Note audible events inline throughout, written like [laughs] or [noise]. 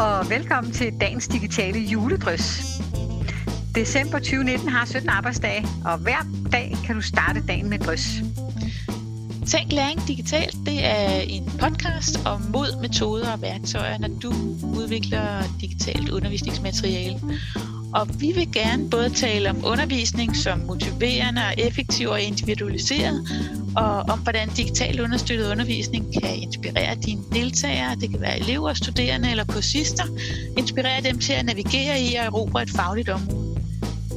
og velkommen til dagens digitale juledrys. December 2019 har 17 arbejdsdage, og hver dag kan du starte dagen med drys. Tænk læring digitalt, det er en podcast om mod, metoder og værktøjer, når du udvikler digitalt undervisningsmateriale. Og vi vil gerne både tale om undervisning som motiverende og effektiv og individualiseret, og om hvordan digital understøttet undervisning kan inspirere dine deltagere, det kan være elever, studerende eller kursister, inspirere dem til at navigere i og erobre et fagligt område.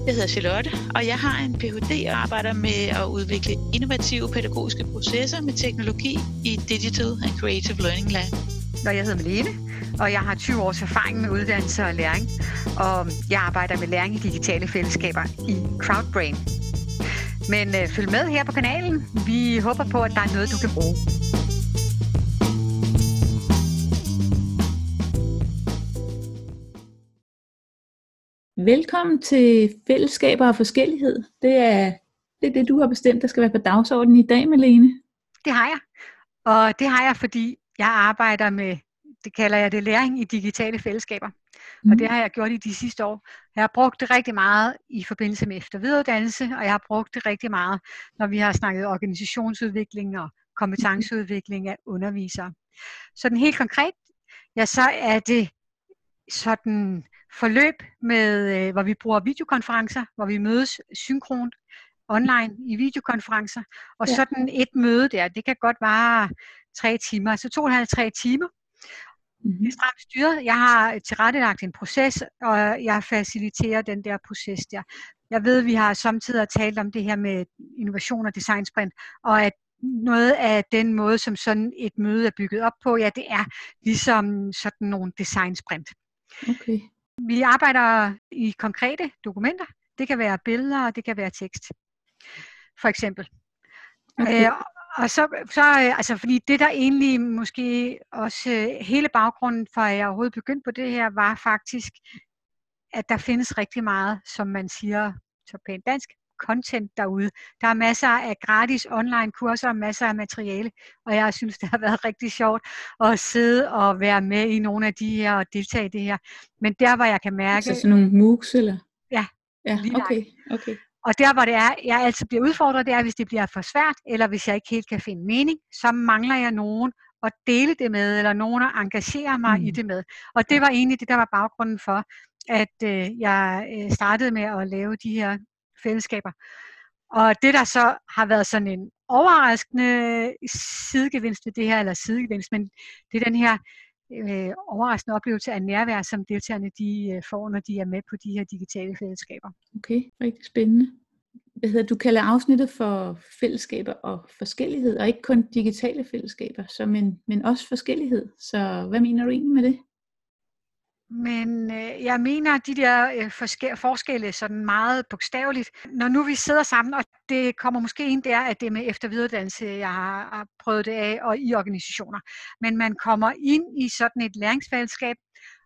Jeg hedder Charlotte, og jeg har en Ph.D. og arbejder med at udvikle innovative pædagogiske processer med teknologi i Digital and Creative Learning Lab. Og jeg hedder Malene, og jeg har 20 års erfaring med uddannelse og læring, og jeg arbejder med læring i digitale fællesskaber i Crowdbrain. Men øh, følg med her på kanalen. Vi håber på, at der er noget, du kan bruge. Velkommen til Fællesskaber og Forskellighed. Det er, det er det, du har bestemt, der skal være på dagsordenen i dag, Malene. Det har jeg. Og det har jeg, fordi jeg arbejder med, det kalder jeg det, læring i digitale fællesskaber. Mm. Og det har jeg gjort i de sidste år. Jeg har brugt det rigtig meget i forbindelse med eftervidereuddannelse, og jeg har brugt det rigtig meget, når vi har snakket organisationsudvikling og kompetenceudvikling af undervisere. Så den helt konkret, ja, så er det sådan forløb, med, øh, hvor vi bruger videokonferencer, hvor vi mødes synkront online i videokonferencer. Og ja. sådan et møde der, det kan godt vare tre timer, altså to og en halv, tre timer. Mm-hmm. Det er stramt styret. Jeg har tilrettelagt en proces, og jeg faciliterer den der proces der. Jeg ved, vi har samtidig talt om det her med innovation og design sprint, og at noget af den måde, som sådan et møde er bygget op på, ja, det er ligesom sådan nogle design sprint. Okay. Vi arbejder i konkrete dokumenter. Det kan være billeder, og det kan være tekst. For eksempel. Okay. Øh, og så, så altså fordi det der egentlig måske også, øh, hele baggrunden for at jeg overhovedet begyndte på det her, var faktisk, at der findes rigtig meget, som man siger så pænt dansk, content derude. Der er masser af gratis online kurser og masser af materiale, og jeg synes, [laughs] det har været rigtig sjovt at sidde og være med i nogle af de her og deltage i det her. Men der, hvor jeg kan mærke... Altså sådan nogle MOOCs, eller? Ja, ja okay, okay. Og der, hvor det er, jeg altid bliver udfordret, det er, hvis det bliver for svært, eller hvis jeg ikke helt kan finde mening, så mangler jeg nogen at dele det med, eller nogen at engagere mig mm. i det med. Og det var egentlig det, der var baggrunden for, at øh, jeg øh, startede med at lave de her fællesskaber. Og det, der så har været sådan en overraskende sidegevinst ved det her, eller sidegevinst, men det er den her øh, overraskende oplevelse af nærvær, som deltagerne de øh, får, når de er med på de her digitale fællesskaber. Okay, rigtig spændende. Hvad hedder, du kalder afsnittet for fællesskaber og forskellighed, og ikke kun digitale fællesskaber, så men, men også forskellighed. Så hvad mener du egentlig med det? Men øh, jeg mener de der øh, forske- forskelle sådan meget bogstaveligt. Når nu vi sidder sammen, og det kommer måske ind der, at det med eftervidereuddannelse, jeg har, har prøvet det af, og i organisationer. Men man kommer ind i sådan et læringsfællesskab,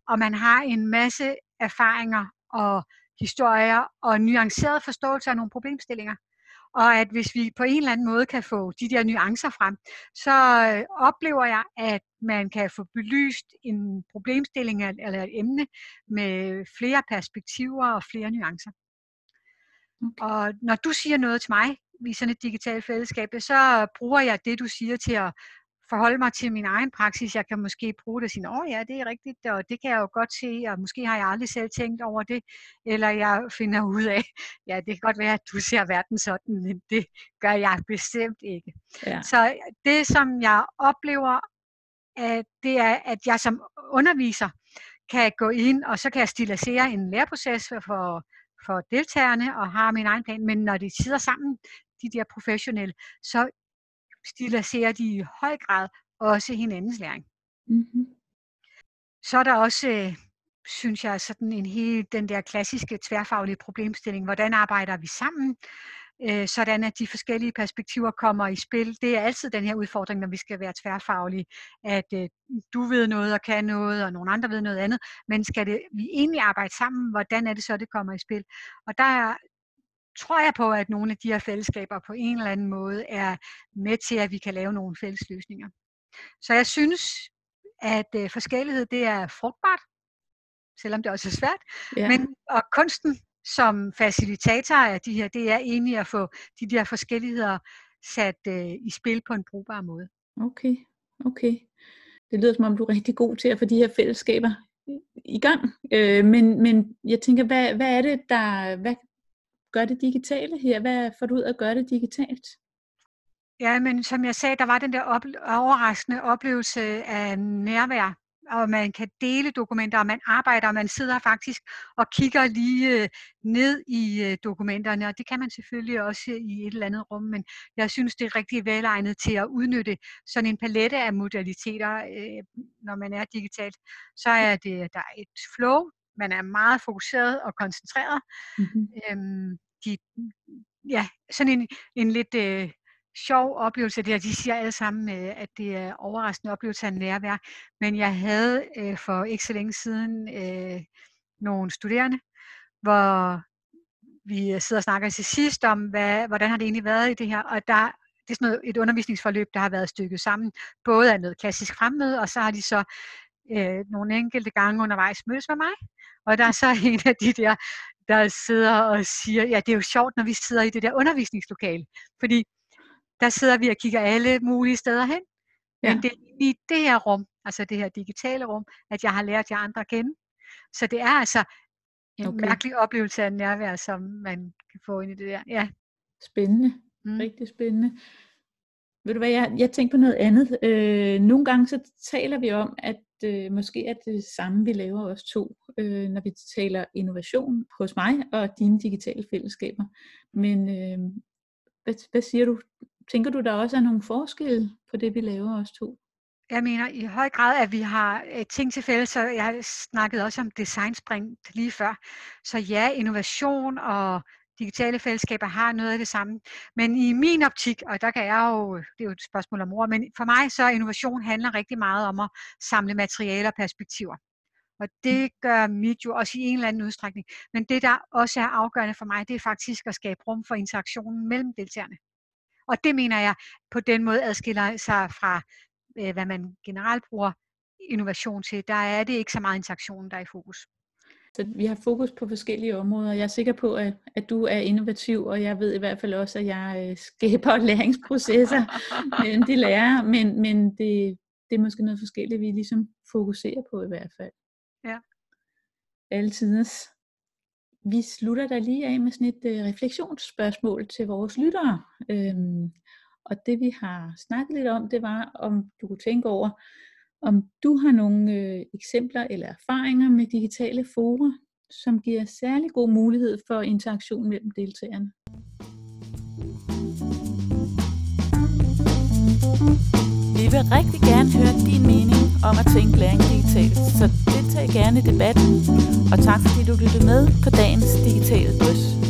og man har en masse erfaringer og historier og nuanceret forståelse af nogle problemstillinger og at hvis vi på en eller anden måde kan få de der nuancer frem, så øh, oplever jeg, at man kan få belyst en problemstilling eller et emne med flere perspektiver og flere nuancer. Okay. Og når du siger noget til mig i sådan et digitalt fællesskab, så bruger jeg det, du siger til at forholde mig til min egen praksis. Jeg kan måske bruge det og sige, åh ja, det er rigtigt, og det kan jeg jo godt se, og måske har jeg aldrig selv tænkt over det, eller jeg finder ud af, ja, det kan godt være, at du ser verden sådan, men det gør jeg bestemt ikke. Ja. Så det, som jeg oplever, at det er, at jeg som underviser kan gå ind, og så kan jeg stilisere en læreproces for, for deltagerne, og har min egen plan, men når de sidder sammen, de der professionelle, så stiliserer de i høj grad også hinandens læring. Mm-hmm. Så er der også, øh, synes jeg, sådan en helt den der klassiske tværfaglige problemstilling. Hvordan arbejder vi sammen? Øh, sådan at de forskellige perspektiver kommer i spil. Det er altid den her udfordring, når vi skal være tværfaglige, at øh, du ved noget og kan noget, og nogle andre ved noget andet, men skal det, vi egentlig arbejde sammen, hvordan er det så, det kommer i spil? Og der tror jeg på, at nogle af de her fællesskaber på en eller anden måde er med til, at vi kan lave nogle fælles løsninger. Så jeg synes, at øh, forskellighed det er frugtbart, selvom det også er svært. Ja. Men, og kunsten som facilitator af de her, det er egentlig at få de der forskelligheder sat øh, i spil på en brugbar måde. Okay, okay. Det lyder som om, du er rigtig god til at få de her fællesskaber i gang. Øh, men, men jeg tænker, hvad, hvad er det, der hvad gør det digitale her? Hvad får du ud af at gøre det digitalt? Ja, men som jeg sagde, der var den der op- overraskende oplevelse af nærvær og man kan dele dokumenter, og man arbejder, og man sidder faktisk og kigger lige øh, ned i øh, dokumenterne, og det kan man selvfølgelig også i et eller andet rum, men jeg synes, det er rigtig velegnet til at udnytte sådan en palette af modaliteter, øh, når man er digitalt. Så er det, der er et flow, man er meget fokuseret og koncentreret. Mm-hmm. Øhm, de, ja, sådan en, en lidt øh, sjov oplevelse der. De siger alle sammen, øh, at det er overraskende oplevelse af nærvær. Men jeg havde øh, for ikke så længe siden øh, nogle studerende, hvor vi sidder og snakker til sidst om, hvad, hvordan har det egentlig været i det her. Og der, det er sådan noget, et undervisningsforløb, der har været stykket sammen, både af noget klassisk fremmøde, og så har de så øh, nogle enkelte gange undervejs mødes med mig. Og der er så [laughs] en af de der, der sidder og siger, ja, det er jo sjovt, når vi sidder i det der undervisningslokale. Fordi der sidder vi og kigger alle mulige steder hen. Men ja. det er i det her rum, altså det her digitale rum, at jeg har lært jer andre at kende. Så det er altså en okay. mærkelig oplevelse af nærvær, som man kan få ind i det der. Ja. Spændende. Mm. Rigtig spændende. Ved du hvad, jeg, jeg tænker på noget andet. Øh, nogle gange så taler vi om, at øh, måske er det samme, vi laver os to, øh, når vi taler innovation hos mig og dine digitale fællesskaber. Men øh, hvad, hvad siger du? Tænker du, der også er nogle forskelle på det, vi laver os to? Jeg mener i høj grad, at vi har øh, ting til fælles, så jeg snakkede også om designspring lige før. Så ja, innovation og digitale fællesskaber har noget af det samme. Men i min optik, og der kan jeg jo, det er jo et spørgsmål om ord, men for mig så innovation handler rigtig meget om at samle materialer og perspektiver. Og det gør mit jo også i en eller anden udstrækning. Men det, der også er afgørende for mig, det er faktisk at skabe rum for interaktionen mellem deltagerne. Og det mener jeg på den måde adskiller sig fra, øh, hvad man generelt bruger innovation til. Der er det ikke så meget interaktion, der er i fokus. Så vi har fokus på forskellige områder. Jeg er sikker på, at, at du er innovativ, og jeg ved i hvert fald også, at jeg øh, skaber [laughs] læringsprocesser [laughs] mellem de lærere, men, men det, det er måske noget forskelligt, vi ligesom fokuserer på i hvert fald. Ja. Altid. Vi slutter da lige af med sådan et øh, refleksionsspørgsmål til vores lyttere. Øhm, og det vi har snakket lidt om, det var, om du kunne tænke over, om du har nogle øh, eksempler eller erfaringer med digitale fora, som giver særlig god mulighed for interaktion mellem deltagerne. Vi vil rigtig gerne høre din mening om at tænke læring digitalt, så deltag gerne i debatten. Og tak fordi du lyttede med på dagens digitale drøs.